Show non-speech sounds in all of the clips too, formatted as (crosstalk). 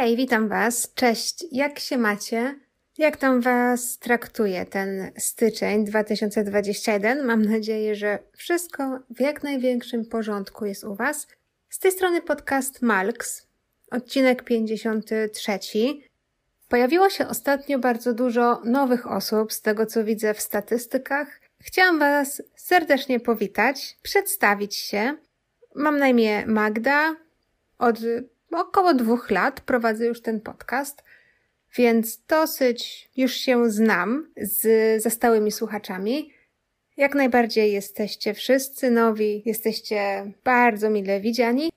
Hej, witam Was. Cześć, jak się macie? Jak tam Was traktuje ten styczeń 2021? Mam nadzieję, że wszystko w jak największym porządku jest u Was. Z tej strony podcast Malks, odcinek 53. Pojawiło się ostatnio bardzo dużo nowych osób, z tego co widzę w statystykach. Chciałam Was serdecznie powitać, przedstawić się. Mam na imię Magda. Od około dwóch lat prowadzę już ten podcast, więc dosyć już się znam z, ze stałymi słuchaczami. Jak najbardziej jesteście wszyscy nowi, jesteście bardzo mile widziani.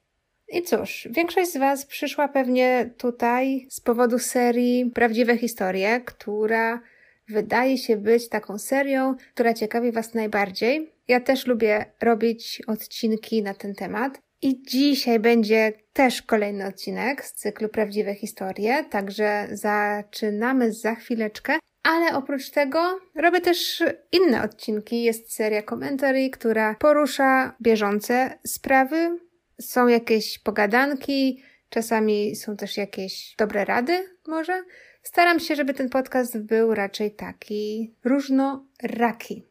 I cóż, większość z Was przyszła pewnie tutaj z powodu serii Prawdziwe Historie, która wydaje się być taką serią, która ciekawi Was najbardziej. Ja też lubię robić odcinki na ten temat. I dzisiaj będzie też kolejny odcinek z cyklu Prawdziwe Historie, także zaczynamy za chwileczkę. Ale oprócz tego robię też inne odcinki. Jest seria komentarzy, która porusza bieżące sprawy. Są jakieś pogadanki, czasami są też jakieś dobre rady, może. Staram się, żeby ten podcast był raczej taki różnoraki.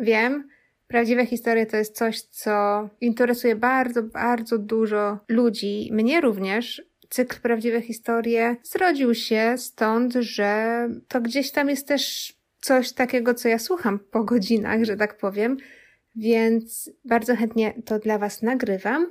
Wiem, Prawdziwe historie to jest coś, co interesuje bardzo, bardzo dużo ludzi, mnie również. Cykl Prawdziwe historie zrodził się stąd, że to gdzieś tam jest też coś takiego, co ja słucham po godzinach, że tak powiem, więc bardzo chętnie to dla Was nagrywam.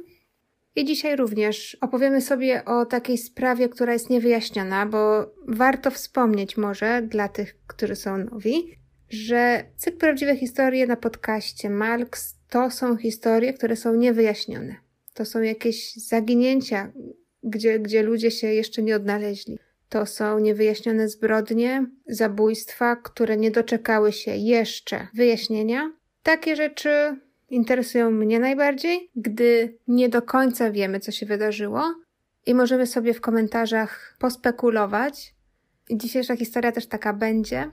I dzisiaj również opowiemy sobie o takiej sprawie, która jest niewyjaśniona, bo warto wspomnieć może dla tych, którzy są nowi, że cykl Prawdziwe Historie na podcaście Marx to są historie, które są niewyjaśnione. To są jakieś zaginięcia, gdzie, gdzie ludzie się jeszcze nie odnaleźli. To są niewyjaśnione zbrodnie, zabójstwa, które nie doczekały się jeszcze wyjaśnienia. Takie rzeczy interesują mnie najbardziej, gdy nie do końca wiemy, co się wydarzyło i możemy sobie w komentarzach pospekulować. Dzisiejsza historia też taka będzie.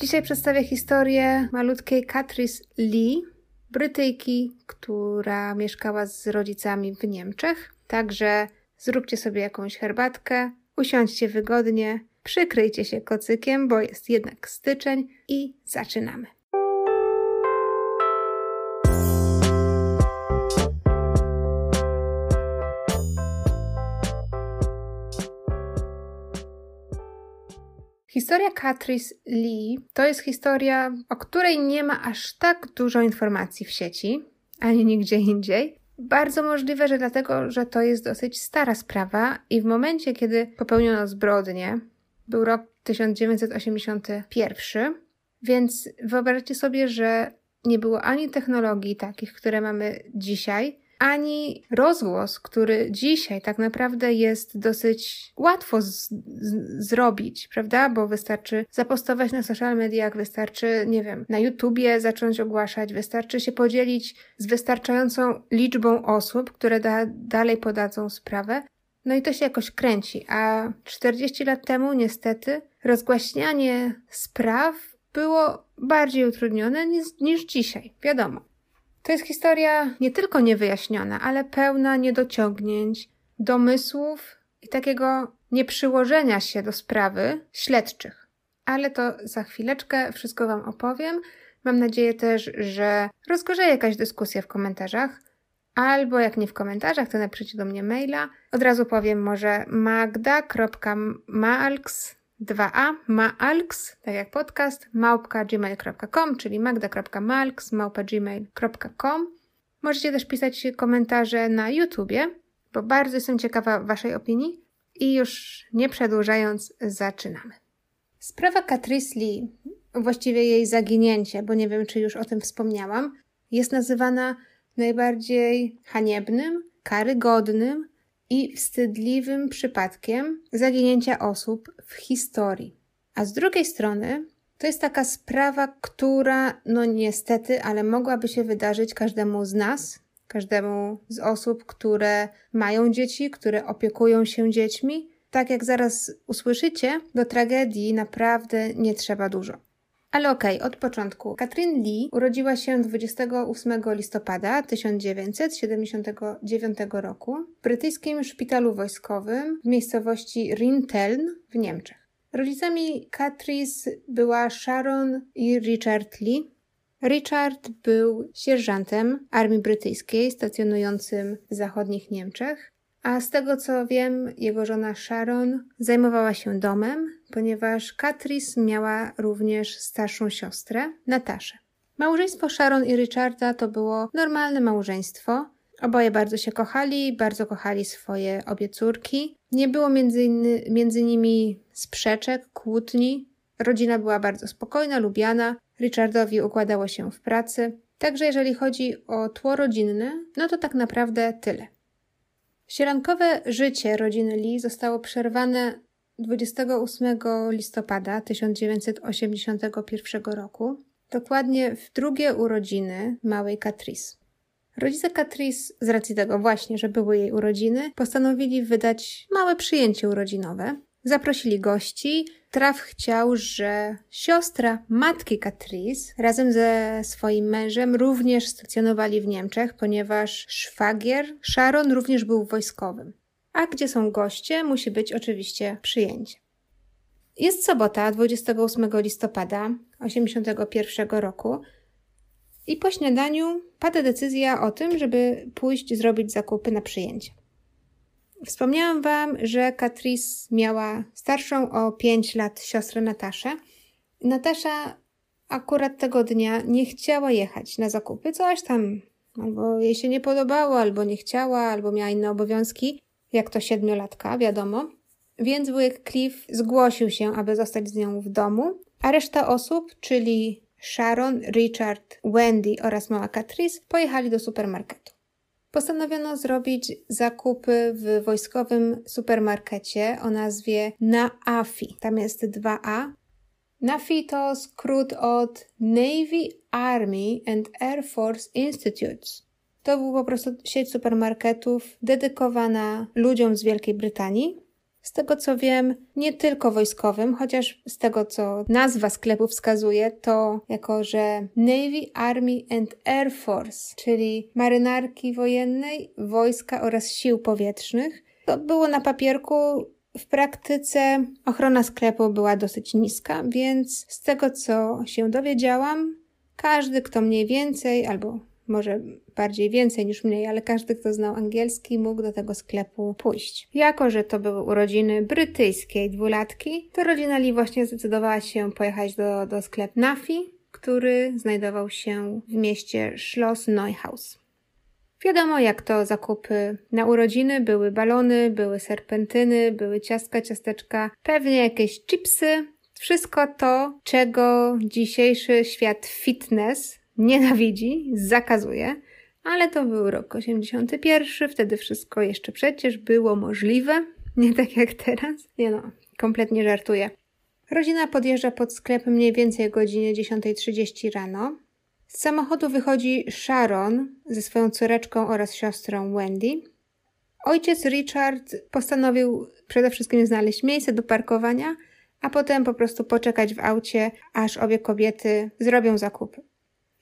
Dzisiaj przedstawię historię malutkiej Catrice Lee, Brytyjki, która mieszkała z rodzicami w Niemczech. Także zróbcie sobie jakąś herbatkę, usiądźcie wygodnie, przykryjcie się kocykiem, bo jest jednak styczeń i zaczynamy. Historia Catrice Lee to jest historia, o której nie ma aż tak dużo informacji w sieci, ani nigdzie indziej. Bardzo możliwe, że dlatego, że to jest dosyć stara sprawa i w momencie, kiedy popełniono zbrodnię, był rok 1981, więc wyobraźcie sobie, że nie było ani technologii takich, które mamy dzisiaj, ani rozgłos, który dzisiaj tak naprawdę jest dosyć łatwo z, z, zrobić, prawda? Bo wystarczy zapostować na social mediach, wystarczy, nie wiem, na YouTubie zacząć ogłaszać, wystarczy się podzielić z wystarczającą liczbą osób, które da, dalej podadzą sprawę. No i to się jakoś kręci, a 40 lat temu niestety rozgłaśnianie spraw było bardziej utrudnione niż, niż dzisiaj, wiadomo. To jest historia nie tylko niewyjaśniona, ale pełna niedociągnięć, domysłów i takiego nieprzyłożenia się do sprawy śledczych. Ale to za chwileczkę wszystko Wam opowiem. Mam nadzieję też, że rozgorzeje jakaś dyskusja w komentarzach, albo jak nie w komentarzach, to napiszcie do mnie maila. Od razu powiem może magda.malks 2a maalks, tak jak podcast, małpka gmail.com, czyli magda.malks małpa gmail.com. Możecie też pisać komentarze na YouTubie, bo bardzo jestem ciekawa Waszej opinii. I już nie przedłużając, zaczynamy. Sprawa Catrice Lee, właściwie jej zaginięcie, bo nie wiem, czy już o tym wspomniałam, jest nazywana najbardziej haniebnym, karygodnym i wstydliwym przypadkiem zaginięcia osób w historii. A z drugiej strony, to jest taka sprawa, która, no niestety, ale mogłaby się wydarzyć każdemu z nas, każdemu z osób, które mają dzieci, które opiekują się dziećmi. Tak jak zaraz usłyszycie, do tragedii naprawdę nie trzeba dużo. Ale okej, okay, od początku. Katrin Lee urodziła się 28 listopada 1979 roku w brytyjskim szpitalu wojskowym w miejscowości Rinteln w Niemczech. Rodzicami Katris była Sharon i Richard Lee. Richard był sierżantem armii brytyjskiej stacjonującym w zachodnich Niemczech, a z tego co wiem, jego żona Sharon zajmowała się domem, ponieważ Katris miała również starszą siostrę, Nataszę. Małżeństwo Sharon i Richarda to było normalne małżeństwo. Oboje bardzo się kochali, bardzo kochali swoje obie córki. Nie było między, inny, między nimi sprzeczek, kłótni. Rodzina była bardzo spokojna, lubiana. Richardowi układało się w pracy. Także jeżeli chodzi o tło rodzinne, no to tak naprawdę tyle. Sielankowe życie rodziny Lee zostało przerwane 28 listopada 1981 roku, dokładnie w drugie urodziny małej Catrice. Rodzice Catrice, z racji tego właśnie, że były jej urodziny, postanowili wydać małe przyjęcie urodzinowe. Zaprosili gości. Traf chciał, że siostra matki Catrice razem ze swoim mężem również stacjonowali w Niemczech, ponieważ szwagier Sharon również był wojskowym. A gdzie są goście, musi być oczywiście przyjęcie. Jest sobota, 28 listopada 1981 roku i po śniadaniu pada decyzja o tym, żeby pójść zrobić zakupy na przyjęcie. Wspomniałam Wam, że Catrice miała starszą o 5 lat siostrę Nataszę. Natasza akurat tego dnia nie chciała jechać na zakupy, coś tam albo jej się nie podobało, albo nie chciała, albo miała inne obowiązki, jak to siedmiolatka, wiadomo. Więc wujek Cliff zgłosił się, aby zostać z nią w domu, a reszta osób, czyli Sharon, Richard, Wendy oraz mała Catrice, pojechali do supermarketu. Postanowiono zrobić zakupy w wojskowym supermarkecie o nazwie Naafi. Tam jest 2A. NAFI to skrót od Navy, Army and Air Force Institutes. To był po prostu sieć supermarketów dedykowana ludziom z Wielkiej Brytanii. Z tego co wiem, nie tylko wojskowym, chociaż z tego co nazwa sklepu wskazuje, to jako że Navy, Army and Air Force, czyli marynarki wojennej, wojska oraz sił powietrznych. To było na papierku w praktyce ochrona sklepu była dosyć niska, więc z tego co się dowiedziałam, każdy, kto mniej więcej albo może bardziej więcej niż mniej, ale każdy, kto znał angielski, mógł do tego sklepu pójść. Jako, że to były urodziny brytyjskiej dwulatki, to rodzina Lee właśnie zdecydowała się pojechać do, do sklepu Nafi, który znajdował się w mieście Schloss Neuhaus. Wiadomo, jak to zakupy na urodziny. Były balony, były serpentyny, były ciastka, ciasteczka, pewnie jakieś chipsy. Wszystko to, czego dzisiejszy świat fitness nienawidzi, zakazuje, ale to był rok 81, wtedy wszystko jeszcze przecież było możliwe, (laughs) nie tak jak teraz. Nie no, kompletnie żartuję. Rodzina podjeżdża pod sklep mniej więcej o godzinie 10.30 rano. Z samochodu wychodzi Sharon ze swoją córeczką oraz siostrą Wendy. Ojciec Richard postanowił przede wszystkim znaleźć miejsce do parkowania, a potem po prostu poczekać w aucie, aż obie kobiety zrobią zakupy.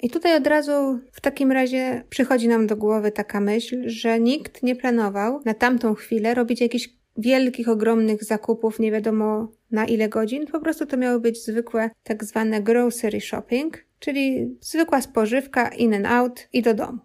I tutaj od razu w takim razie przychodzi nam do głowy taka myśl, że nikt nie planował na tamtą chwilę robić jakichś wielkich, ogromnych zakupów, nie wiadomo na ile godzin. Po prostu to miało być zwykłe tak zwane grocery shopping, czyli zwykła spożywka in and out i do domu.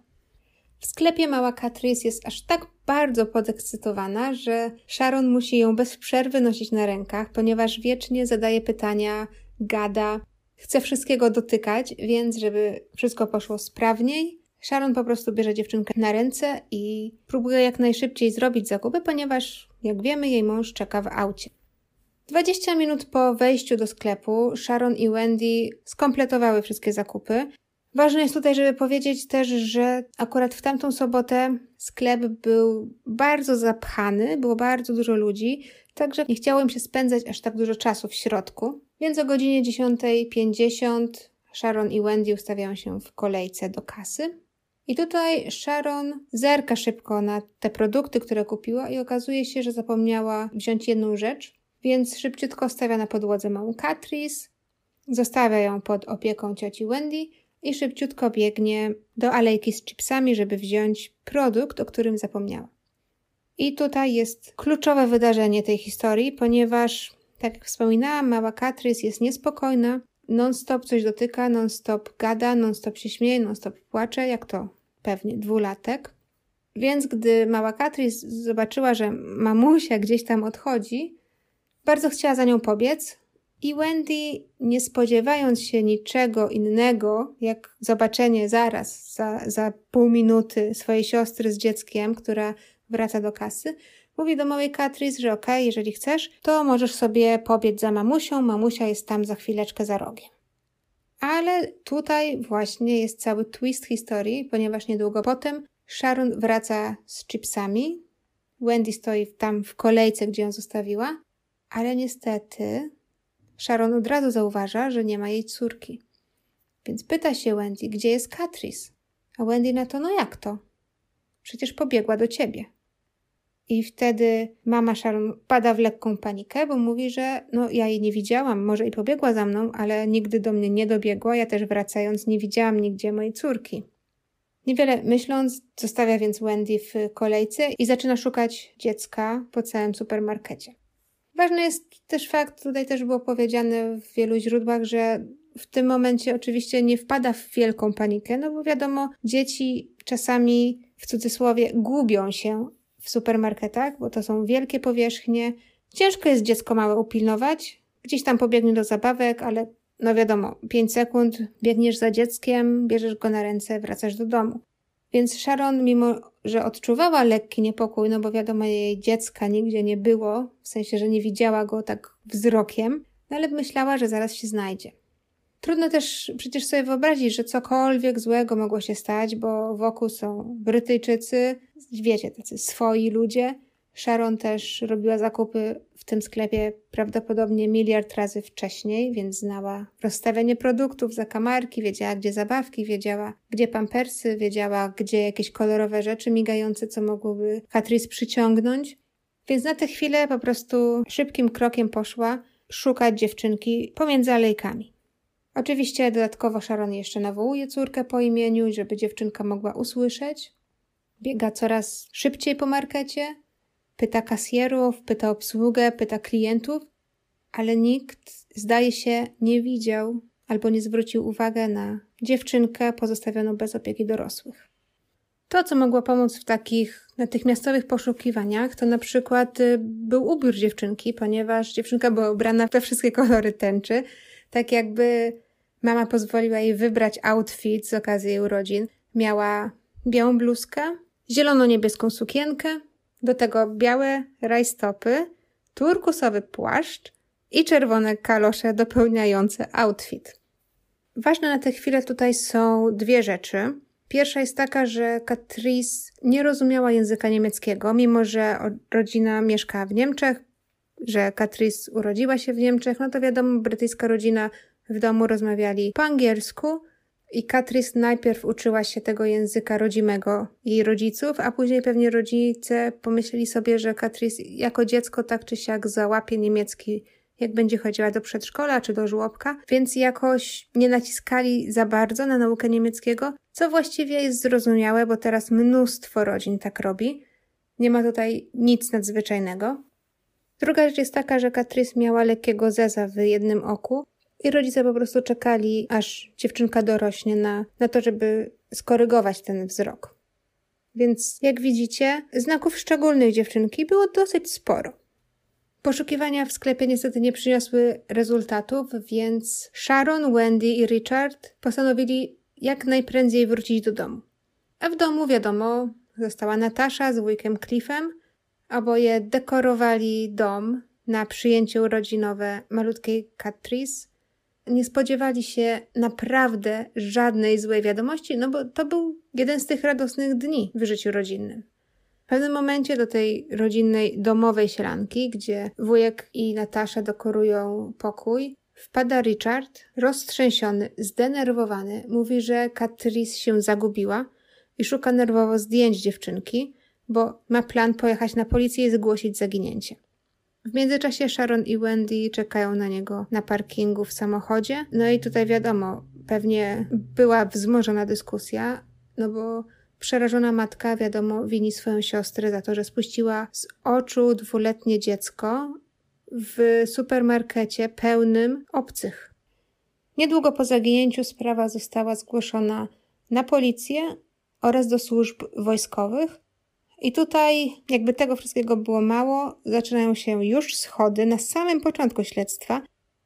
W sklepie mała Catrice jest aż tak bardzo podekscytowana, że Sharon musi ją bez przerwy nosić na rękach, ponieważ wiecznie zadaje pytania, gada, chce wszystkiego dotykać, więc żeby wszystko poszło sprawniej, Sharon po prostu bierze dziewczynkę na ręce i próbuje jak najszybciej zrobić zakupy, ponieważ, jak wiemy, jej mąż czeka w aucie. 20 minut po wejściu do sklepu Sharon i Wendy skompletowały wszystkie zakupy. Ważne jest tutaj, żeby powiedzieć też, że akurat w tamtą sobotę sklep był bardzo zapchany, było bardzo dużo ludzi, także nie chciało im się spędzać aż tak dużo czasu w środku. Więc o godzinie 10.50 Sharon i Wendy ustawiają się w kolejce do kasy. I tutaj Sharon zerka szybko na te produkty, które kupiła i okazuje się, że zapomniała wziąć jedną rzecz, więc szybciutko stawia na podłodze małą Catrice, Zostawia ją pod opieką cioci Wendy i szybciutko biegnie do alejki z chipsami, żeby wziąć produkt, o którym zapomniała. I tutaj jest kluczowe wydarzenie tej historii, ponieważ, tak jak wspominałam, mała Katrys jest niespokojna, non-stop coś dotyka, non-stop gada, non-stop się śmieje, non-stop płacze, jak to pewnie dwulatek. Więc gdy mała Katrys zobaczyła, że mamusia gdzieś tam odchodzi, bardzo chciała za nią pobiec, i Wendy, nie spodziewając się niczego innego, jak zobaczenie zaraz, za, za pół minuty swojej siostry z dzieckiem, która wraca do kasy, mówi do małej Katris, że okej, okay, jeżeli chcesz, to możesz sobie pobiec za mamusią, mamusia jest tam za chwileczkę za rogiem. Ale tutaj właśnie jest cały twist historii, ponieważ niedługo potem Sharon wraca z chipsami. Wendy stoi tam w kolejce, gdzie ją zostawiła, ale niestety Sharon od razu zauważa, że nie ma jej córki. Więc pyta się Wendy, gdzie jest Katris? A Wendy na to, no jak to? Przecież pobiegła do ciebie. I wtedy mama Sharon pada w lekką panikę, bo mówi, że no ja jej nie widziałam, może i pobiegła za mną, ale nigdy do mnie nie dobiegła. Ja też wracając nie widziałam nigdzie mojej córki. Niewiele myśląc, zostawia więc Wendy w kolejce i zaczyna szukać dziecka po całym supermarkecie. Ważny jest też fakt, tutaj też było powiedziane w wielu źródłach, że w tym momencie oczywiście nie wpada w wielką panikę, no bo wiadomo, dzieci czasami w cudzysłowie gubią się w supermarketach, bo to są wielkie powierzchnie. Ciężko jest dziecko małe upilnować. Gdzieś tam pobiegnie do zabawek, ale no wiadomo, 5 sekund biegniesz za dzieckiem, bierzesz go na ręce, wracasz do domu. Więc Sharon, mimo że odczuwała lekki niepokój, no bo wiadomo, jej dziecka nigdzie nie było, w sensie, że nie widziała go tak wzrokiem, no ale myślała, że zaraz się znajdzie. Trudno też przecież sobie wyobrazić, że cokolwiek złego mogło się stać, bo wokół są Brytyjczycy, wiecie, tacy swoi ludzie. Sharon też robiła zakupy w tym sklepie prawdopodobnie miliard razy wcześniej, więc znała rozstawienie produktów, zakamarki, wiedziała gdzie zabawki, wiedziała gdzie pampersy, wiedziała gdzie jakieś kolorowe rzeczy migające, co mogłoby Catrice przyciągnąć. Więc na tę chwilę po prostu szybkim krokiem poszła szukać dziewczynki pomiędzy alejkami. Oczywiście dodatkowo Sharon jeszcze nawołuje córkę po imieniu, żeby dziewczynka mogła usłyszeć. Biega coraz szybciej po markecie, pyta kasjerów, pyta obsługę, pyta klientów, ale nikt, zdaje się, nie widział albo nie zwrócił uwagi na dziewczynkę pozostawioną bez opieki dorosłych. To, co mogło pomóc w takich natychmiastowych poszukiwaniach, to na przykład y, był ubiór dziewczynki, ponieważ dziewczynka była ubrana we wszystkie kolory tęczy, tak jakby mama pozwoliła jej wybrać outfit z okazji jej urodzin. Miała białą bluzkę, zielono-niebieską sukienkę, do tego białe rajstopy, turkusowy płaszcz i czerwone kalosze dopełniające outfit. Ważne na tę chwilę tutaj są dwie rzeczy. Pierwsza jest taka, że Catrice nie rozumiała języka niemieckiego, mimo że rodzina mieszka w Niemczech, że Catrice urodziła się w Niemczech, no to wiadomo, brytyjska rodzina w domu rozmawiali po angielsku, i Katris najpierw uczyła się tego języka rodzimego jej rodziców, a później pewnie rodzice pomyśleli sobie, że Katris jako dziecko tak czy siak załapie niemiecki, jak będzie chodziła do przedszkola czy do żłobka, więc jakoś nie naciskali za bardzo na naukę niemieckiego, co właściwie jest zrozumiałe, bo teraz mnóstwo rodzin tak robi. Nie ma tutaj nic nadzwyczajnego. Druga rzecz jest taka, że Katris miała lekkiego zeza w jednym oku, i rodzice po prostu czekali, aż dziewczynka dorośnie na, na to, żeby skorygować ten wzrok. Więc jak widzicie, znaków szczególnych dziewczynki było dosyć sporo. Poszukiwania w sklepie niestety nie przyniosły rezultatów, więc Sharon, Wendy i Richard postanowili jak najprędzej wrócić do domu. A w domu, wiadomo, została Natasza z wujkiem Cliffem. Oboje dekorowali dom na przyjęcie urodzinowe malutkiej Catrice nie spodziewali się naprawdę żadnej złej wiadomości, no bo to był jeden z tych radosnych dni w życiu rodzinnym. W pewnym momencie do tej rodzinnej domowej sielanki, gdzie wujek i Natasza dekorują pokój, wpada Richard, roztrzęsiony, zdenerwowany. Mówi, że Catrice się zagubiła i szuka nerwowo zdjęć dziewczynki, bo ma plan pojechać na policję i zgłosić zaginięcie. W międzyczasie Sharon i Wendy czekają na niego na parkingu w samochodzie. No i tutaj wiadomo, pewnie była wzmożona dyskusja, no bo przerażona matka, wiadomo, wini swoją siostrę za to, że spuściła z oczu dwuletnie dziecko w supermarkecie pełnym obcych. Niedługo po zaginięciu sprawa została zgłoszona na policję oraz do służb wojskowych. I tutaj, jakby tego wszystkiego było mało, zaczynają się już schody na samym początku śledztwa,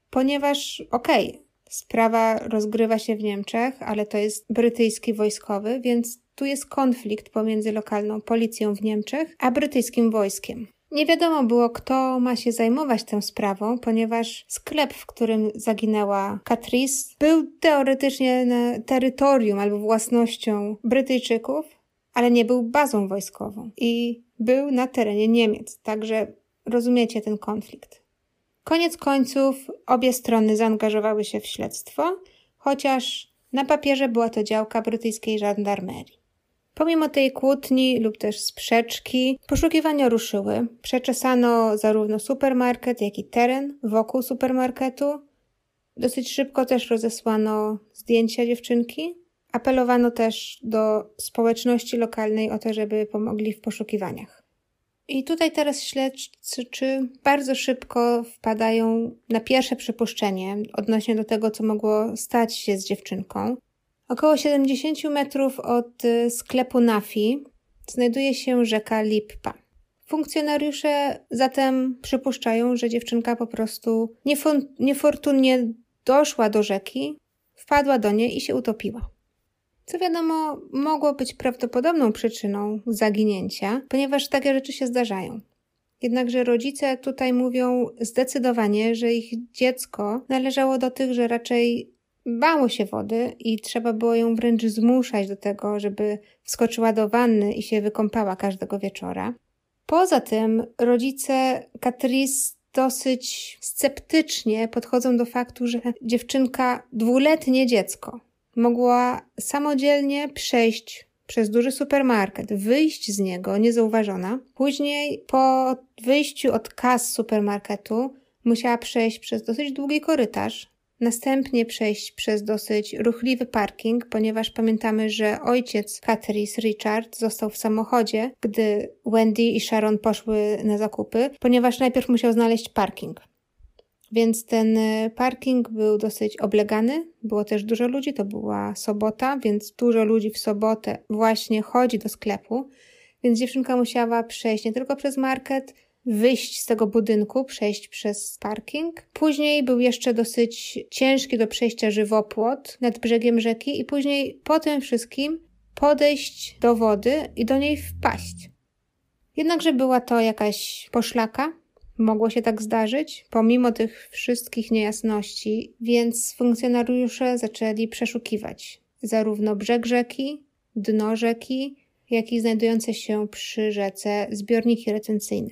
ponieważ, okej, okay, sprawa rozgrywa się w Niemczech, ale to jest brytyjski wojskowy, więc tu jest konflikt pomiędzy lokalną policją w Niemczech a brytyjskim wojskiem. Nie wiadomo było, kto ma się zajmować tą sprawą, ponieważ sklep, w którym zaginęła Catrice, był teoretycznie na terytorium albo własnością Brytyjczyków, ale nie był bazą wojskową i był na terenie Niemiec, także rozumiecie ten konflikt. Koniec końców obie strony zaangażowały się w śledztwo, chociaż na papierze była to działka brytyjskiej żandarmerii. Pomimo tej kłótni lub też sprzeczki, poszukiwania ruszyły. Przeczesano zarówno supermarket, jak i teren wokół supermarketu. Dosyć szybko też rozesłano zdjęcia dziewczynki. Apelowano też do społeczności lokalnej o to, żeby pomogli w poszukiwaniach. I tutaj teraz śledczy bardzo szybko wpadają na pierwsze przypuszczenie odnośnie do tego, co mogło stać się z dziewczynką. Około 70 metrów od y, sklepu Nafi znajduje się rzeka Lippa. Funkcjonariusze zatem przypuszczają, że dziewczynka po prostu niefortunnie doszła do rzeki, wpadła do niej i się utopiła. Co wiadomo, mogło być prawdopodobną przyczyną zaginięcia, ponieważ takie rzeczy się zdarzają. Jednakże rodzice tutaj mówią zdecydowanie, że ich dziecko należało do tych, że raczej bało się wody i trzeba było ją wręcz zmuszać do tego, żeby wskoczyła do wanny i się wykąpała każdego wieczora. Poza tym rodzice Catrice dosyć sceptycznie podchodzą do faktu, że dziewczynka, dwuletnie dziecko, mogła samodzielnie przejść przez duży supermarket, wyjść z niego niezauważona. Później po wyjściu od kas supermarketu musiała przejść przez dosyć długi korytarz, następnie przejść przez dosyć ruchliwy parking, ponieważ pamiętamy, że ojciec Catrice, Richard, został w samochodzie, gdy Wendy i Sharon poszły na zakupy, ponieważ najpierw musiał znaleźć parking. Więc ten e, parking był dosyć oblegany, było też dużo ludzi, to była sobota, więc dużo ludzi w sobotę właśnie chodzi do sklepu, więc dziewczynka musiała przejść nie tylko przez market, wyjść z tego budynku, przejść przez parking. Później był jeszcze dosyć ciężki do przejścia żywopłot nad brzegiem rzeki i później po tym wszystkim podejść do wody i do niej wpaść. Jednakże była to jakaś poszlaka, Mogło się tak zdarzyć, pomimo tych wszystkich niejasności, więc funkcjonariusze zaczęli przeszukiwać zarówno brzeg rzeki, dno rzeki, jak i znajdujące się przy rzece zbiorniki retencyjne.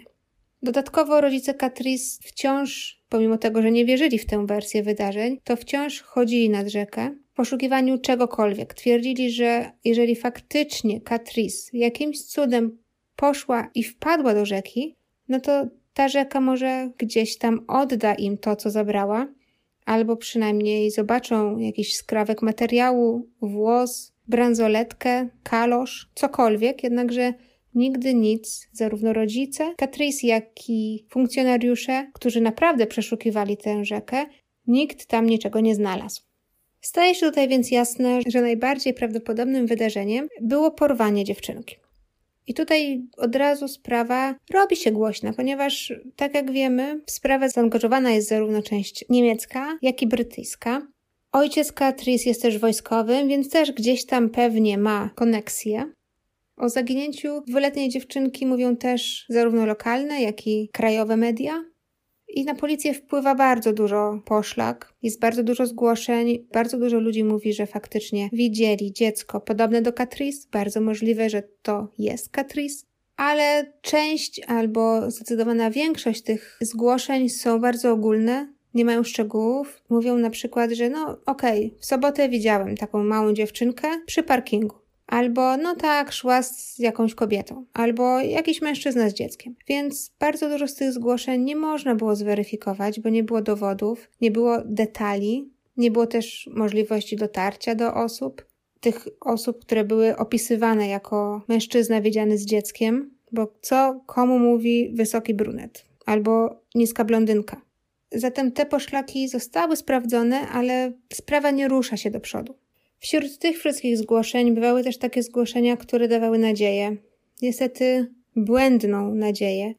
Dodatkowo rodzice Catrice wciąż, pomimo tego, że nie wierzyli w tę wersję wydarzeń, to wciąż chodzili nad rzekę w poszukiwaniu czegokolwiek. Twierdzili, że jeżeli faktycznie Catrice jakimś cudem poszła i wpadła do rzeki, no to ta rzeka może gdzieś tam odda im to, co zabrała, albo przynajmniej zobaczą jakiś skrawek materiału, włos, bransoletkę, kalosz, cokolwiek, jednakże nigdy nic, zarówno rodzice, Catrice, jak i funkcjonariusze, którzy naprawdę przeszukiwali tę rzekę, nikt tam niczego nie znalazł. Staje się tutaj więc jasne, że najbardziej prawdopodobnym wydarzeniem było porwanie dziewczynki. I tutaj od razu sprawa robi się głośna, ponieważ, tak jak wiemy, w sprawę zaangażowana jest zarówno część niemiecka, jak i brytyjska. Ojciec Catrice jest też wojskowym, więc też gdzieś tam pewnie ma koneksję. O zaginięciu dwuletniej dziewczynki mówią też zarówno lokalne, jak i krajowe media. I na policję wpływa bardzo dużo poszlak, jest bardzo dużo zgłoszeń, bardzo dużo ludzi mówi, że faktycznie widzieli dziecko podobne do Catrice. Bardzo możliwe, że to jest Catrice. Ale część albo zdecydowana większość tych zgłoszeń są bardzo ogólne, nie mają szczegółów. Mówią na przykład, że no okej, okay, w sobotę widziałem taką małą dziewczynkę przy parkingu albo no tak, szła z jakąś kobietą, albo jakiś mężczyzna z dzieckiem. Więc bardzo dużo z tych zgłoszeń nie można było zweryfikować, bo nie było dowodów, nie było detali, nie było też możliwości dotarcia do osób, tych osób, które były opisywane jako mężczyzna wiedziany z dzieckiem, bo co komu mówi wysoki brunet albo niska blondynka. Zatem te poszlaki zostały sprawdzone, ale sprawa nie rusza się do przodu. Wśród tych wszystkich zgłoszeń bywały też takie zgłoszenia, które dawały nadzieję. Niestety błędną nadzieję.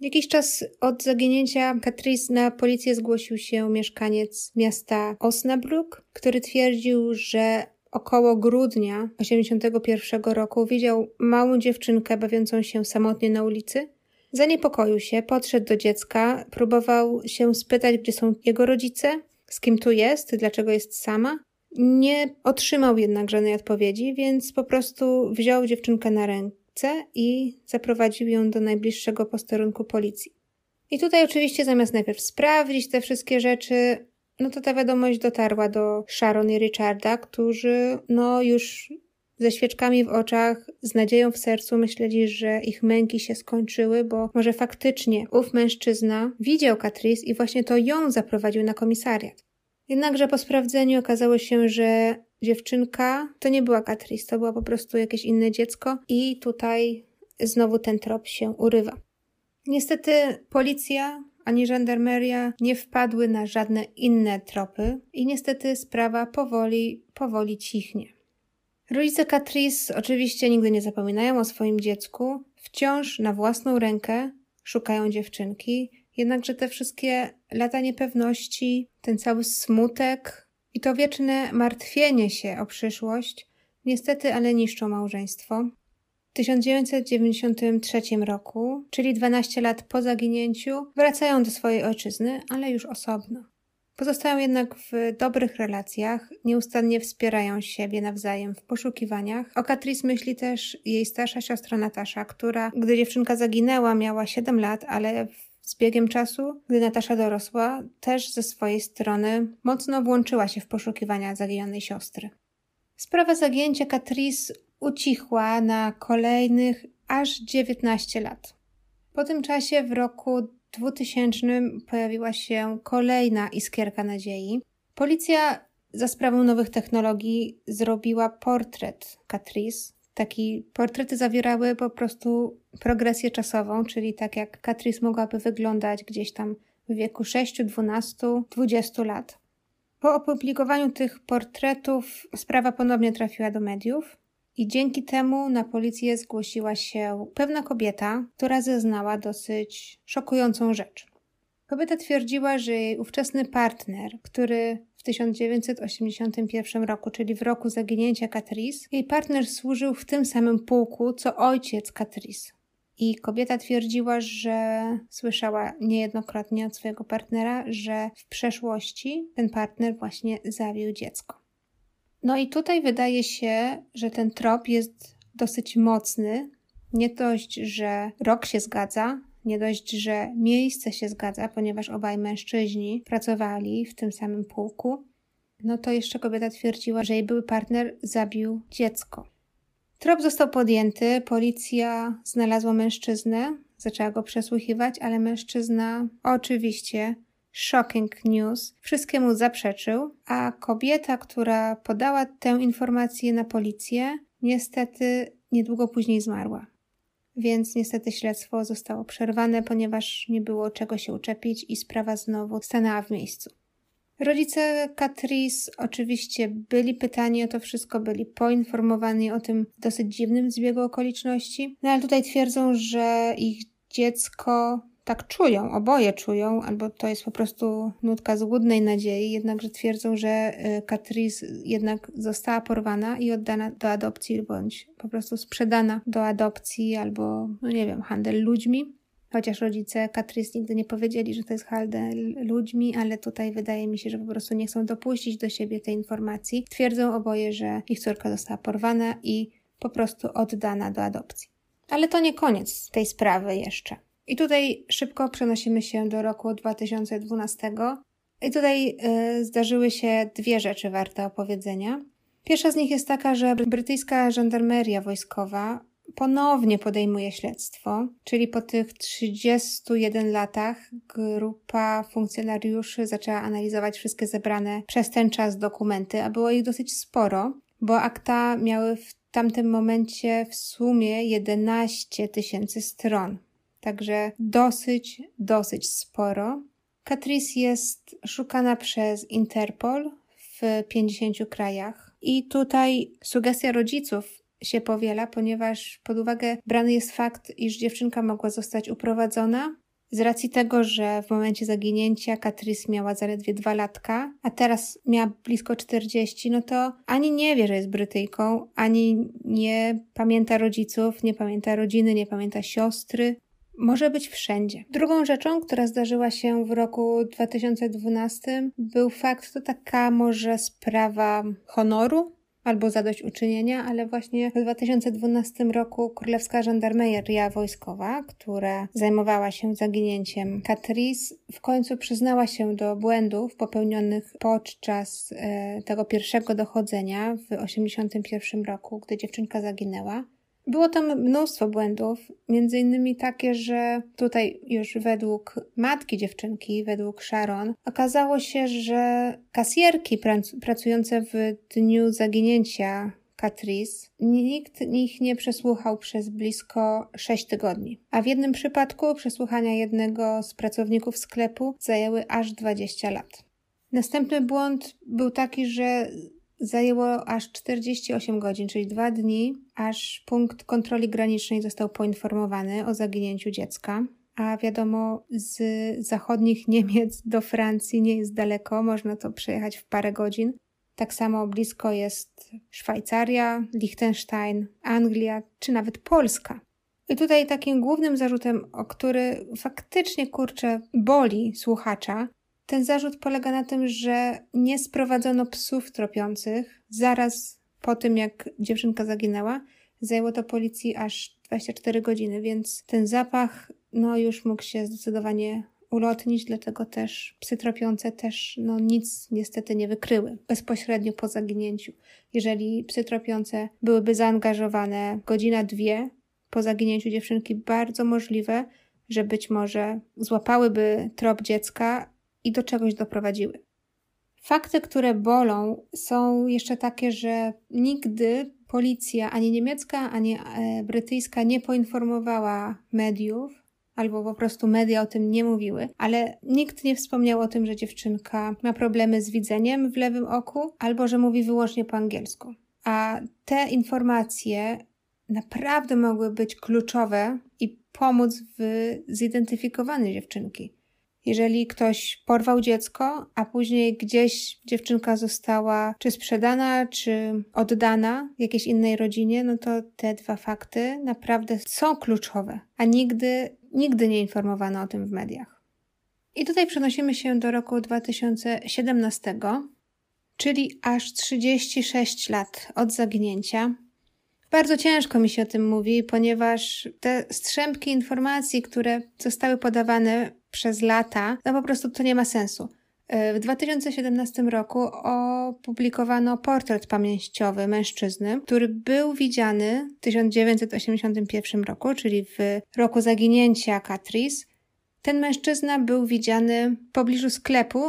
Jakiś czas od zaginięcia Catrice na policję zgłosił się mieszkaniec miasta Osnabrück, który twierdził, że około grudnia 1981 roku widział małą dziewczynkę bawiącą się samotnie na ulicy. Zaniepokoił się, podszedł do dziecka, próbował się spytać, gdzie są jego rodzice, z kim tu jest, dlaczego jest sama. Nie otrzymał jednak żadnej odpowiedzi, więc po prostu wziął dziewczynkę na ręce i zaprowadził ją do najbliższego posterunku policji. I tutaj oczywiście zamiast najpierw sprawdzić te wszystkie rzeczy, no to ta wiadomość dotarła do Sharon i Richarda, którzy no już ze świeczkami w oczach, z nadzieją w sercu myśleli, że ich męki się skończyły, bo może faktycznie ów mężczyzna widział Catrice i właśnie to ją zaprowadził na komisariat. Jednakże po sprawdzeniu okazało się, że dziewczynka to nie była Catrice, to było po prostu jakieś inne dziecko i tutaj znowu ten trop się urywa. Niestety policja ani żandarmeria nie wpadły na żadne inne tropy i niestety sprawa powoli, powoli cichnie. Rodzice Catrice oczywiście nigdy nie zapominają o swoim dziecku, wciąż na własną rękę szukają dziewczynki, jednakże te wszystkie lata niepewności, ten cały smutek i to wieczne martwienie się o przyszłość niestety ale niszczą małżeństwo. 1993 roku, czyli 12 lat po zaginięciu, wracają do swojej ojczyzny, ale już osobno. Pozostają jednak w dobrych relacjach, nieustannie wspierają siebie nawzajem w poszukiwaniach. O Catrice myśli też jej starsza siostra Natasza, która, gdy dziewczynka zaginęła, miała 7 lat, ale z biegiem czasu, gdy Natasza dorosła, też ze swojej strony mocno włączyła się w poszukiwania zaginionej siostry. Sprawa zagięcia Catrice ucichła na kolejnych aż 19 lat. Po tym czasie w roku 2000 pojawiła się kolejna iskierka nadziei. Policja za sprawą nowych technologii zrobiła portret Catrice. Taki portrety zawierały po prostu progresję czasową, czyli tak jak Catrice mogłaby wyglądać gdzieś tam w wieku 6, 12, 20 lat. Po opublikowaniu tych portretów sprawa ponownie trafiła do mediów. I dzięki temu na policję zgłosiła się pewna kobieta, która zeznała dosyć szokującą rzecz. Kobieta twierdziła, że jej ówczesny partner, który 1981 roku, czyli w roku zaginięcia Catrice, jej partner służył w tym samym pułku, co ojciec Catrice. I kobieta twierdziła, że słyszała niejednokrotnie od swojego partnera, że w przeszłości ten partner właśnie zabił dziecko. No i tutaj wydaje się, że ten trop jest dosyć mocny. Nie dość, że rok się zgadza, nie dość, że miejsce się zgadza, ponieważ obaj mężczyźni pracowali w tym samym pułku, no to jeszcze kobieta twierdziła, że jej były partner zabił dziecko. Trop został podjęty, policja znalazła mężczyznę, zaczęła go przesłuchiwać, ale mężczyzna oczywiście shocking news, wszystkiemu zaprzeczył, a kobieta, która podała tę informację na policję, niestety niedługo później zmarła. Więc niestety śledztwo zostało przerwane, ponieważ nie było czego się uczepić i sprawa znowu stanęła w miejscu. Rodzice Catrice oczywiście byli pytani o to wszystko, byli poinformowani o tym dosyć dziwnym zbiegu okoliczności, no ale tutaj twierdzą, że ich dziecko tak czują, oboje czują, albo to jest po prostu nutka złudnej nadziei, jednakże twierdzą, że y, Catrice jednak została porwana i oddana do adopcji, bądź po prostu sprzedana do adopcji, albo, no nie wiem, handel ludźmi. Chociaż rodzice Catrice nigdy nie powiedzieli, że to jest handel ludźmi, ale tutaj wydaje mi się, że po prostu nie chcą dopuścić do siebie tej informacji. Twierdzą oboje, że ich córka została porwana i po prostu oddana do adopcji. Ale to nie koniec tej sprawy jeszcze. I tutaj szybko przenosimy się do roku 2012. I tutaj y, zdarzyły się dwie rzeczy warte opowiedzenia. Pierwsza z nich jest taka, że brytyjska żandarmeria wojskowa ponownie podejmuje śledztwo, czyli po tych 31 latach grupa funkcjonariuszy zaczęła analizować wszystkie zebrane przez ten czas dokumenty, a było ich dosyć sporo, bo akta miały w tamtym momencie w sumie 11 tysięcy stron. Także dosyć, dosyć sporo. Catrice jest szukana przez Interpol w 50 krajach. I tutaj sugestia rodziców się powiela, ponieważ pod uwagę brany jest fakt, iż dziewczynka mogła zostać uprowadzona. Z racji tego, że w momencie zaginięcia Catrice miała zaledwie dwa latka, a teraz miała blisko 40, no to ani nie wie, że jest Brytyjką, ani nie pamięta rodziców, nie pamięta rodziny, nie pamięta siostry może być wszędzie. Drugą rzeczą, która zdarzyła się w roku 2012, był fakt, to taka może sprawa honoru albo zadośćuczynienia, ale właśnie w 2012 roku Królewska Żandarmeria Wojskowa, która zajmowała się zaginięciem Catrice, w końcu przyznała się do błędów popełnionych podczas e, tego pierwszego dochodzenia w 1981 roku, gdy dziewczynka zaginęła. Było tam mnóstwo błędów, między innymi takie, że tutaj już według matki dziewczynki, według Sharon, okazało się, że kasjerki pracujące w dniu zaginięcia Catrice, nikt ich nie przesłuchał przez blisko 6 tygodni. A w jednym przypadku przesłuchania jednego z pracowników sklepu zajęły aż 20 lat. Następny błąd był taki, że Zajęło aż 48 godzin, czyli dwa dni, aż punkt kontroli granicznej został poinformowany o zaginięciu dziecka. A wiadomo, z zachodnich (laughs) Niemiec do Francji nie jest daleko, można to przejechać w parę godzin. Tak samo blisko jest Szwajcaria, Liechtenstein, Anglia czy nawet Polska. I tutaj takim głównym zarzutem, o który faktycznie kurczę boli słuchacza, ten zarzut polega na tym, że nie sprowadzono psów tropiących zaraz po tym, jak dziewczynka zaginęła. Zajęło to policji aż 24 godziny, więc ten zapach no już mógł się zdecydowanie ulotnić, dlatego też psy tropiące też no, nic niestety nie wykryły bezpośrednio po zaginięciu. Jeżeli psy tropiące byłyby zaangażowane godzina, dwie po zaginięciu dziewczynki, bardzo możliwe, że być może złapałyby trop dziecka i do czegoś doprowadziły. Fakty, które bolą, są jeszcze takie, że nigdy policja, ani niemiecka, ani e, brytyjska, nie poinformowała mediów, albo po prostu media o tym nie mówiły, ale nikt nie wspomniał o tym, że dziewczynka ma problemy z widzeniem w lewym oku, albo że mówi wyłącznie po angielsku. A te informacje naprawdę mogły być kluczowe i pomóc w zidentyfikowaniu dziewczynki. Jeżeli ktoś porwał dziecko, a później gdzieś dziewczynka została czy sprzedana, czy oddana jakiejś innej rodzinie, no to te dwa fakty naprawdę są kluczowe, a nigdy, nigdy nie informowano o tym w mediach. I tutaj przenosimy się do roku 2017, czyli aż 36 lat od zaginięcia. Bardzo ciężko mi się o tym mówi, ponieważ te strzępki informacji, które zostały podawane przez lata, no po prostu to nie ma sensu. E, w 2017 roku opublikowano portret pamięciowy mężczyzny, który był widziany w 1981 roku, czyli w roku zaginięcia Catrice. Ten mężczyzna był widziany w pobliżu sklepu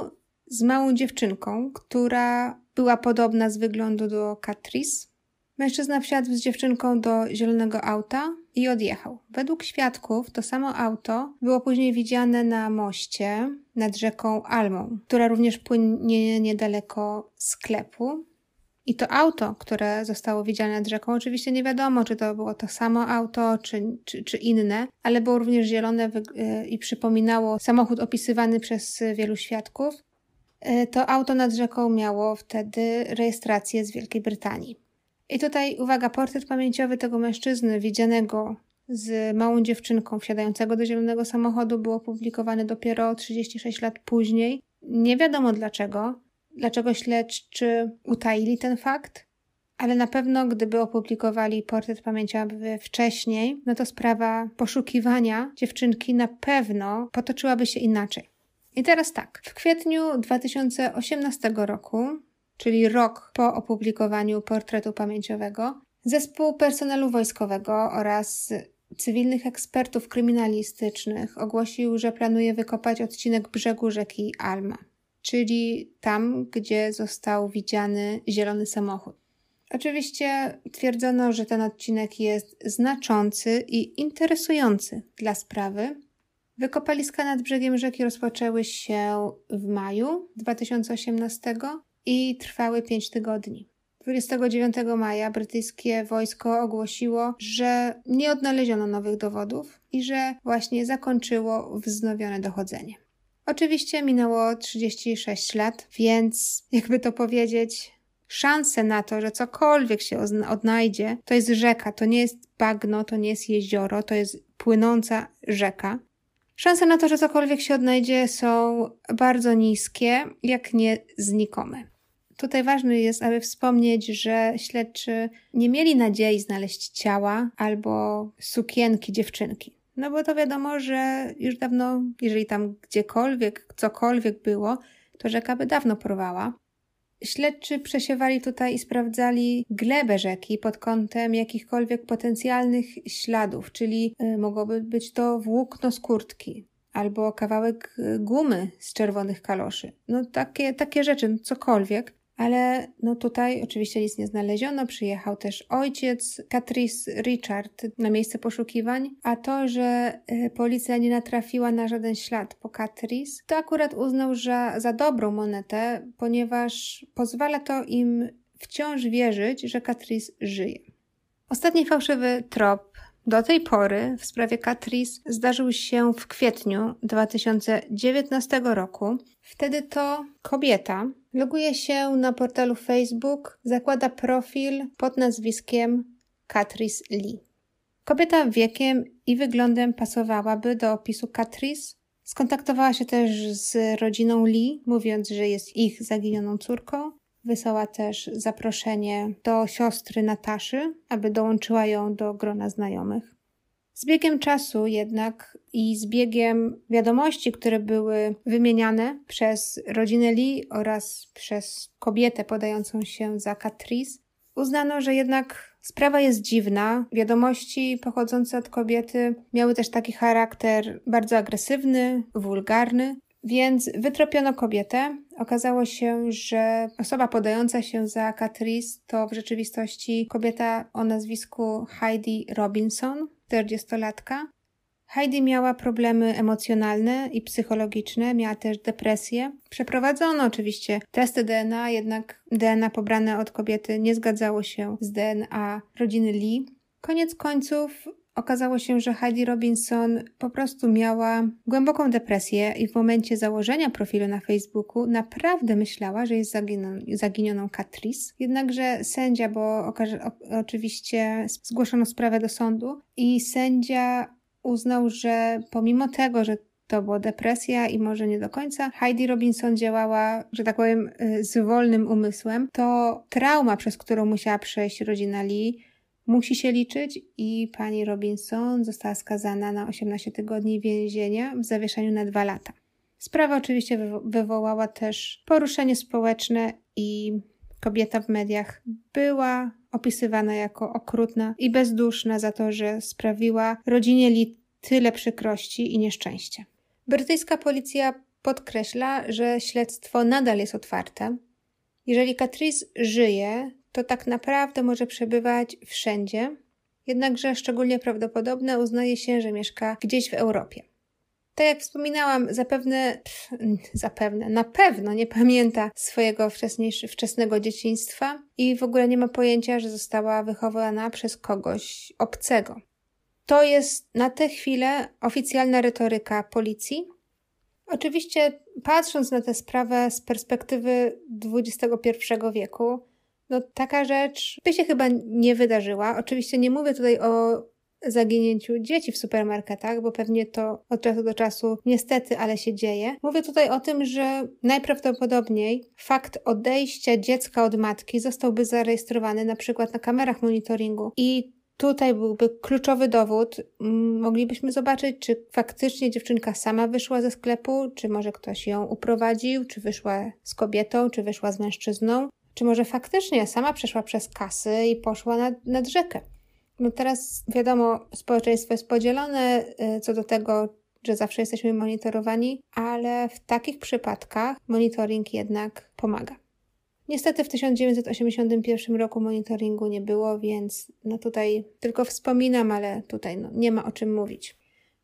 z małą dziewczynką, która była podobna z wyglądu do Catrice. Mężczyzna wsiadł z dziewczynką do zielonego auta i odjechał. Według świadków to samo auto było później widziane na moście nad rzeką Almą, która również płynie niedaleko sklepu. I to auto, które zostało widziane nad rzeką, oczywiście nie wiadomo, czy to było to samo auto, czy, czy, czy inne, ale było również zielone y, i przypominało samochód opisywany przez wielu świadków. Y, to auto nad rzeką miało wtedy rejestrację z Wielkiej Brytanii. I tutaj uwaga, portret pamięciowy tego mężczyzny widzianego z małą dziewczynką wsiadającego do zielonego samochodu był opublikowany dopiero 36 lat później. Nie wiadomo dlaczego, dlaczego śledczy utaili ten fakt, ale na pewno gdyby opublikowali portret pamięciowy wcześniej, no to sprawa poszukiwania dziewczynki na pewno potoczyłaby się inaczej. I teraz tak, w kwietniu 2018 roku czyli rok po opublikowaniu portretu pamięciowego, zespół personelu wojskowego oraz cywilnych ekspertów kryminalistycznych ogłosił, że planuje wykopać odcinek brzegu rzeki Alma, czyli tam, gdzie został widziany zielony samochód. Oczywiście twierdzono, że ten odcinek jest znaczący i interesujący dla sprawy. Wykopaliska nad brzegiem rzeki rozpoczęły się w maju 2018 i trwały 5 tygodni. 29 maja brytyjskie wojsko ogłosiło, że nie odnaleziono nowych dowodów i że właśnie zakończyło wznowione dochodzenie. Oczywiście minęło 36 lat, więc jakby to powiedzieć, szanse na to, że cokolwiek się odnajdzie, to jest rzeka, to nie jest bagno, to nie jest jezioro, to jest płynąca rzeka. Szanse na to, że cokolwiek się odnajdzie, są bardzo niskie, jak nie znikome. Tutaj ważne jest, aby wspomnieć, że śledczy nie mieli nadziei znaleźć ciała albo sukienki dziewczynki. No bo to wiadomo, że już dawno, jeżeli tam gdziekolwiek, cokolwiek było, to rzeka by dawno porwała. Śledczy przesiewali tutaj i sprawdzali glebę rzeki pod kątem jakichkolwiek potencjalnych śladów, czyli y, mogłoby być to włókno z kurtki albo kawałek y, gumy z czerwonych kaloszy. No takie, takie rzeczy, cokolwiek ale no tutaj oczywiście nic nie znaleziono. Przyjechał też ojciec Catrice Richard na miejsce poszukiwań, a to, że y, policja nie natrafiła na żaden ślad po Catrice, to akurat uznał, że za dobrą monetę, ponieważ pozwala to im wciąż wierzyć, że Catrice żyje. Ostatni fałszywy trop do tej pory w sprawie Catrice zdarzył się w kwietniu 2019 roku. Wtedy to kobieta loguje się na portalu Facebook, zakłada profil pod nazwiskiem Catrice Lee. Kobieta wiekiem i wyglądem pasowałaby do opisu Catrice. Skontaktowała się też z rodziną Lee, mówiąc, że jest ich zaginioną córką. Wysłała też zaproszenie do siostry Nataszy, aby dołączyła ją do grona znajomych. Z biegiem czasu jednak i z biegiem wiadomości, które były wymieniane przez rodzinę Lee oraz przez kobietę podającą się za Catrice, uznano, że jednak sprawa jest dziwna. Wiadomości pochodzące od kobiety miały też taki charakter bardzo agresywny, wulgarny, więc wytropiono kobietę. Okazało się, że osoba podająca się za Catrice to w rzeczywistości kobieta o nazwisku Heidi Robinson, 40-latka. Heidi miała problemy emocjonalne i psychologiczne, miała też depresję. Przeprowadzono oczywiście testy DNA, jednak DNA pobrane od kobiety nie zgadzało się z DNA rodziny Lee. Koniec końców okazało się, że Heidi Robinson po prostu miała głęboką depresję i w momencie założenia profilu na Facebooku naprawdę myślała, że jest zaginioną, zaginioną Catrice. Jednakże sędzia, bo oczywiście zgłoszono sprawę do sądu i sędzia uznał, że pomimo tego, że to była depresja i może nie do końca. Heidi Robinson działała, że tak powiem, y, z wolnym umysłem. To trauma, przez którą musiała przejść rodzina Lee, musi się liczyć i pani Robinson została skazana na 18 tygodni więzienia w zawieszeniu na dwa lata. Sprawa oczywiście wywołała też poruszenie społeczne i kobieta w mediach była opisywana jako okrutna i bezduszna za to, że sprawiła rodzinie Lee tyle przykrości i nieszczęścia. Brytyjska policja podkreśla, że śledztwo nadal jest otwarte. Jeżeli Catrice żyje, to tak naprawdę może przebywać wszędzie, jednakże szczególnie prawdopodobne uznaje się, że mieszka gdzieś w Europie. Tak jak wspominałam, zapewne, pff, (laughs) zapewne, na pewno nie pamięta swojego wczesnego dzieciństwa i w ogóle nie ma pojęcia, że została wychowana przez kogoś obcego. To jest na tę chwilę oficjalna retoryka policji. Oczywiście, patrząc na tę sprawę z perspektywy XXI wieku, no taka rzecz by się chyba nie wydarzyła. Oczywiście nie mówię tutaj o zaginięciu dzieci w supermarketach, bo pewnie to od czasu do czasu niestety, ale się dzieje. Mówię tutaj o tym, że najprawdopodobniej fakt odejścia dziecka od matki zostałby zarejestrowany na przykład na kamerach monitoringu i Tutaj byłby kluczowy dowód. Moglibyśmy zobaczyć, czy faktycznie dziewczynka sama wyszła ze sklepu, czy może ktoś ją uprowadził, czy wyszła z kobietą, czy wyszła z mężczyzną czy może faktycznie sama przeszła przez kasy i poszła nad, nad rzekę. No teraz wiadomo, społeczeństwo jest podzielone y, co do tego, że zawsze jesteśmy monitorowani, ale w takich przypadkach monitoring jednak pomaga. Niestety w 1981 roku monitoringu nie było, więc no tutaj tylko wspominam, ale tutaj no nie ma o czym mówić.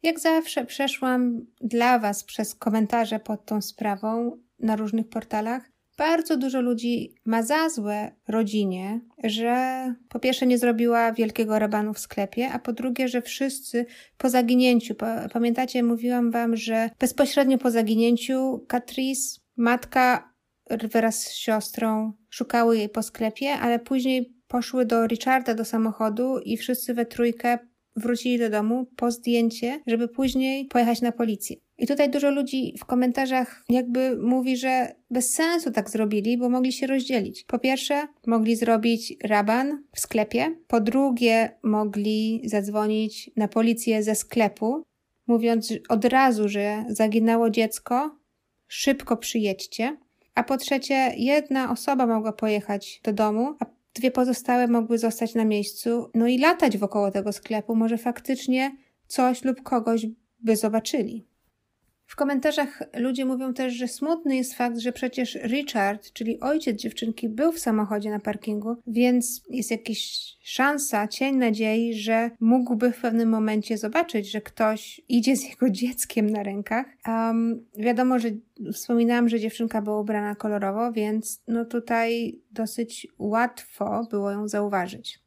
Jak zawsze przeszłam dla Was przez komentarze pod tą sprawą na różnych portalach. Bardzo dużo ludzi ma za złe rodzinie, że po pierwsze nie zrobiła wielkiego rabanu w sklepie, a po drugie, że wszyscy po zaginięciu, pamiętacie, mówiłam Wam, że bezpośrednio po zaginięciu Catrice, matka wraz z siostrą szukały jej po sklepie, ale później poszły do Richarda do samochodu i wszyscy we trójkę wrócili do domu po zdjęcie, żeby później pojechać na policję. I tutaj dużo ludzi w komentarzach jakby mówi, że bez sensu tak zrobili, bo mogli się rozdzielić. Po pierwsze, mogli zrobić raban w sklepie. Po drugie, mogli zadzwonić na policję ze sklepu, mówiąc od razu, że zaginęło dziecko, szybko przyjedźcie. A po trzecie, jedna osoba mogła pojechać do domu, a dwie pozostałe mogły zostać na miejscu, no i latać wokoło tego sklepu. Może faktycznie coś lub kogoś by zobaczyli. W komentarzach ludzie mówią też, że smutny jest fakt, że przecież Richard, czyli ojciec dziewczynki, był w samochodzie na parkingu, więc jest jakaś szansa, cień nadziei, że mógłby w pewnym momencie zobaczyć, że ktoś idzie z jego dzieckiem na rękach. Um, wiadomo, że wspominałam, że dziewczynka była ubrana kolorowo, więc no tutaj dosyć łatwo było ją zauważyć.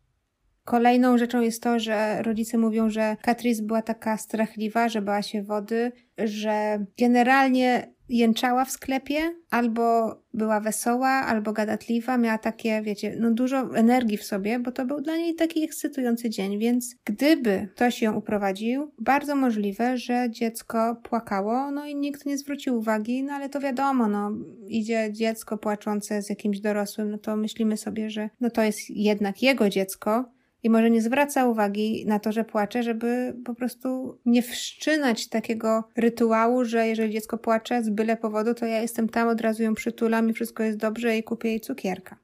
Kolejną rzeczą jest to, że rodzice mówią, że Catrice była taka strachliwa, że bała się wody, że generalnie jęczała w sklepie, albo była wesoła, albo gadatliwa, miała takie, wiecie, no dużo energii w sobie, bo to był dla niej taki ekscytujący dzień, więc gdyby ktoś ją uprowadził, bardzo możliwe, że dziecko płakało, no i nikt nie zwrócił uwagi, no ale to wiadomo, no idzie dziecko płaczące z jakimś dorosłym, no to myślimy sobie, że no to jest jednak jego dziecko, i może nie zwraca uwagi na to, że płacze, żeby po prostu nie wszczynać takiego rytuału, że jeżeli dziecko płacze z byle powodu, to ja jestem tam, od razu ją przytulam i wszystko jest dobrze i kupię jej cukierka.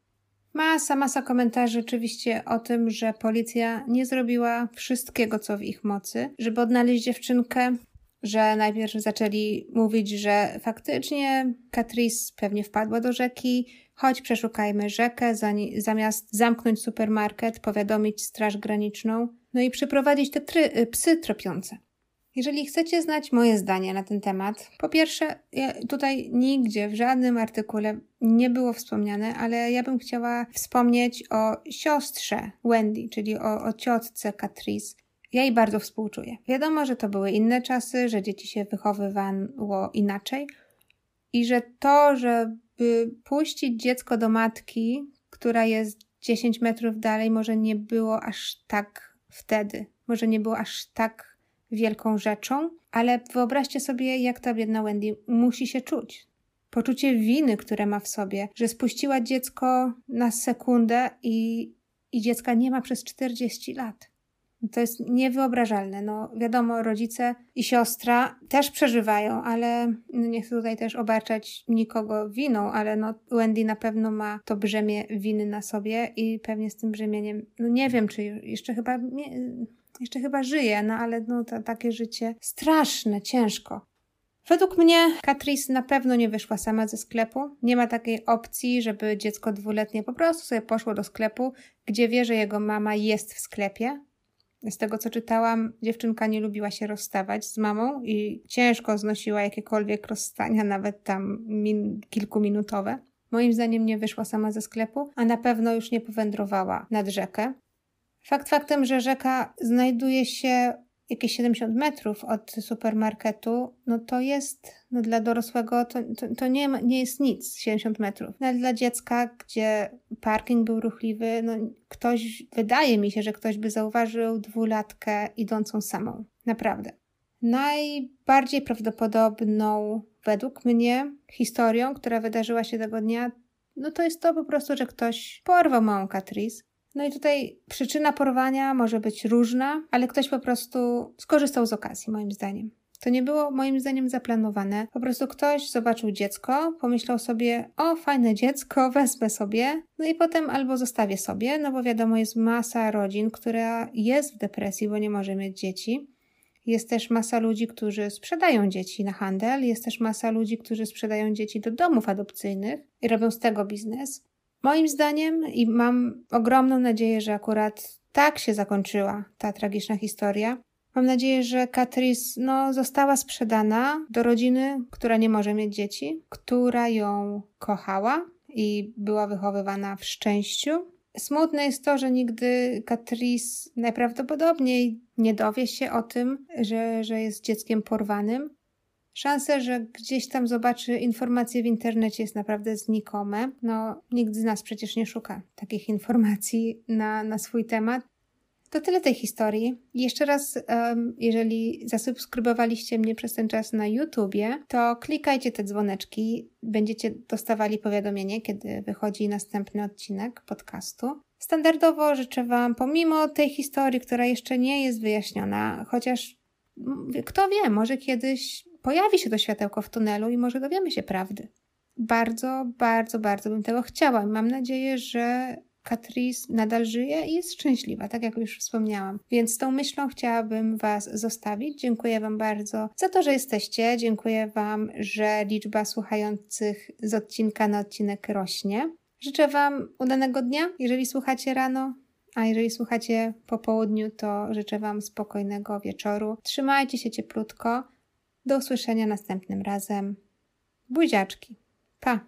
Masa, masa komentarzy oczywiście o tym, że policja nie zrobiła wszystkiego, co w ich mocy, żeby odnaleźć dziewczynkę, że najpierw zaczęli mówić, że faktycznie Catrice pewnie wpadła do rzeki, choć przeszukajmy rzekę, zamiast zamknąć supermarket, powiadomić Straż Graniczną, no i przyprowadzić te try, y, psy tropiące. Jeżeli chcecie znać moje zdanie na ten temat, po pierwsze, tutaj nigdzie w żadnym artykule nie było wspomniane, ale ja bym chciała wspomnieć o siostrze Wendy, czyli o, o ciotce Catrice, ja jej bardzo współczuję. Wiadomo, że to były inne czasy, że dzieci się wychowywało inaczej i że to, żeby puścić dziecko do matki, która jest 10 metrów dalej, może nie było aż tak wtedy, może nie było aż tak wielką rzeczą, ale wyobraźcie sobie, jak ta biedna Wendy musi się czuć. Poczucie winy, które ma w sobie, że spuściła dziecko na sekundę i, i dziecka nie ma przez 40 lat. To jest niewyobrażalne. No, wiadomo, rodzice i siostra też przeżywają, ale no nie chcę tutaj też obarczać nikogo winą, ale no, Wendy na pewno ma to brzemię winy na sobie i pewnie z tym brzemieniem, no nie wiem, czy jeszcze chyba, nie, jeszcze chyba żyje, no ale no to takie życie straszne, ciężko. Według mnie Catrice na pewno nie wyszła sama ze sklepu. Nie ma takiej opcji, żeby dziecko dwuletnie po prostu sobie poszło do sklepu, gdzie wie, że jego mama jest w sklepie z tego co czytałam, dziewczynka nie lubiła się rozstawać z mamą i ciężko znosiła jakiekolwiek rozstania, nawet tam min kilkuminutowe. Moim zdaniem nie wyszła sama ze sklepu, a na pewno już nie powędrowała nad rzekę. Fakt faktem, że rzeka znajduje się jakieś 70 metrów od supermarketu, no to jest no dla dorosłego, to, to, to, nie, nie jest nic, 70 metrów. No ale dla dziecka, gdzie parking był ruchliwy, no ktoś, wydaje mi się, że ktoś by zauważył dwulatkę idącą samą. Naprawdę. Najbardziej prawdopodobną według mnie historią, która wydarzyła się tego dnia, no to jest to po prostu, że ktoś porwał małą Catrice, no i tutaj przyczyna porwania może być różna, ale ktoś po prostu skorzystał z okazji, moim zdaniem. To nie było moim zdaniem zaplanowane. Po prostu ktoś zobaczył dziecko, pomyślał sobie, o fajne dziecko, (laughs) wezmę sobie, no i potem albo zostawię sobie, no bo wiadomo, jest masa rodzin, która jest w depresji, bo nie może mieć dzieci. Jest też masa ludzi, którzy sprzedają dzieci na handel, jest też masa ludzi, którzy sprzedają dzieci do domów adopcyjnych i robią z tego biznes. Moim zdaniem, i mam ogromną nadzieję, że akurat tak się zakończyła ta tragiczna historia, Mam nadzieję, że Katris no, została sprzedana do rodziny, która nie może mieć dzieci, która ją kochała i była wychowywana w szczęściu. Smutne jest to, że nigdy Katris najprawdopodobniej nie dowie się o tym, że, że jest dzieckiem porwanym. Szanse, że gdzieś tam zobaczy informacje w internecie jest naprawdę znikome. No, nikt z nas przecież nie szuka takich informacji na, na swój temat. To tyle tej historii. Jeszcze raz, jeżeli zasubskrybowaliście mnie przez ten czas na YouTubie, to klikajcie te dzwoneczki. Będziecie dostawali powiadomienie, kiedy wychodzi następny odcinek podcastu. Standardowo życzę Wam, pomimo tej historii, która jeszcze nie jest wyjaśniona, chociaż kto wie, może kiedyś pojawi się to światełko w tunelu i może dowiemy się prawdy. Bardzo, bardzo, bardzo bym tego chciała. Mam nadzieję, że Catrice nadal żyje i jest szczęśliwa, tak jak już wspomniałam. Więc tą myślą chciałabym Was zostawić. Dziękuję Wam bardzo za to, że jesteście. Dziękuję Wam, że liczba słuchających z odcinka na odcinek rośnie. Życzę Wam udanego dnia, jeżeli słuchacie rano, a jeżeli słuchacie po południu, to życzę Wam spokojnego wieczoru. Trzymajcie się cieplutko. Do usłyszenia następnym razem. Buziaczki. Pa!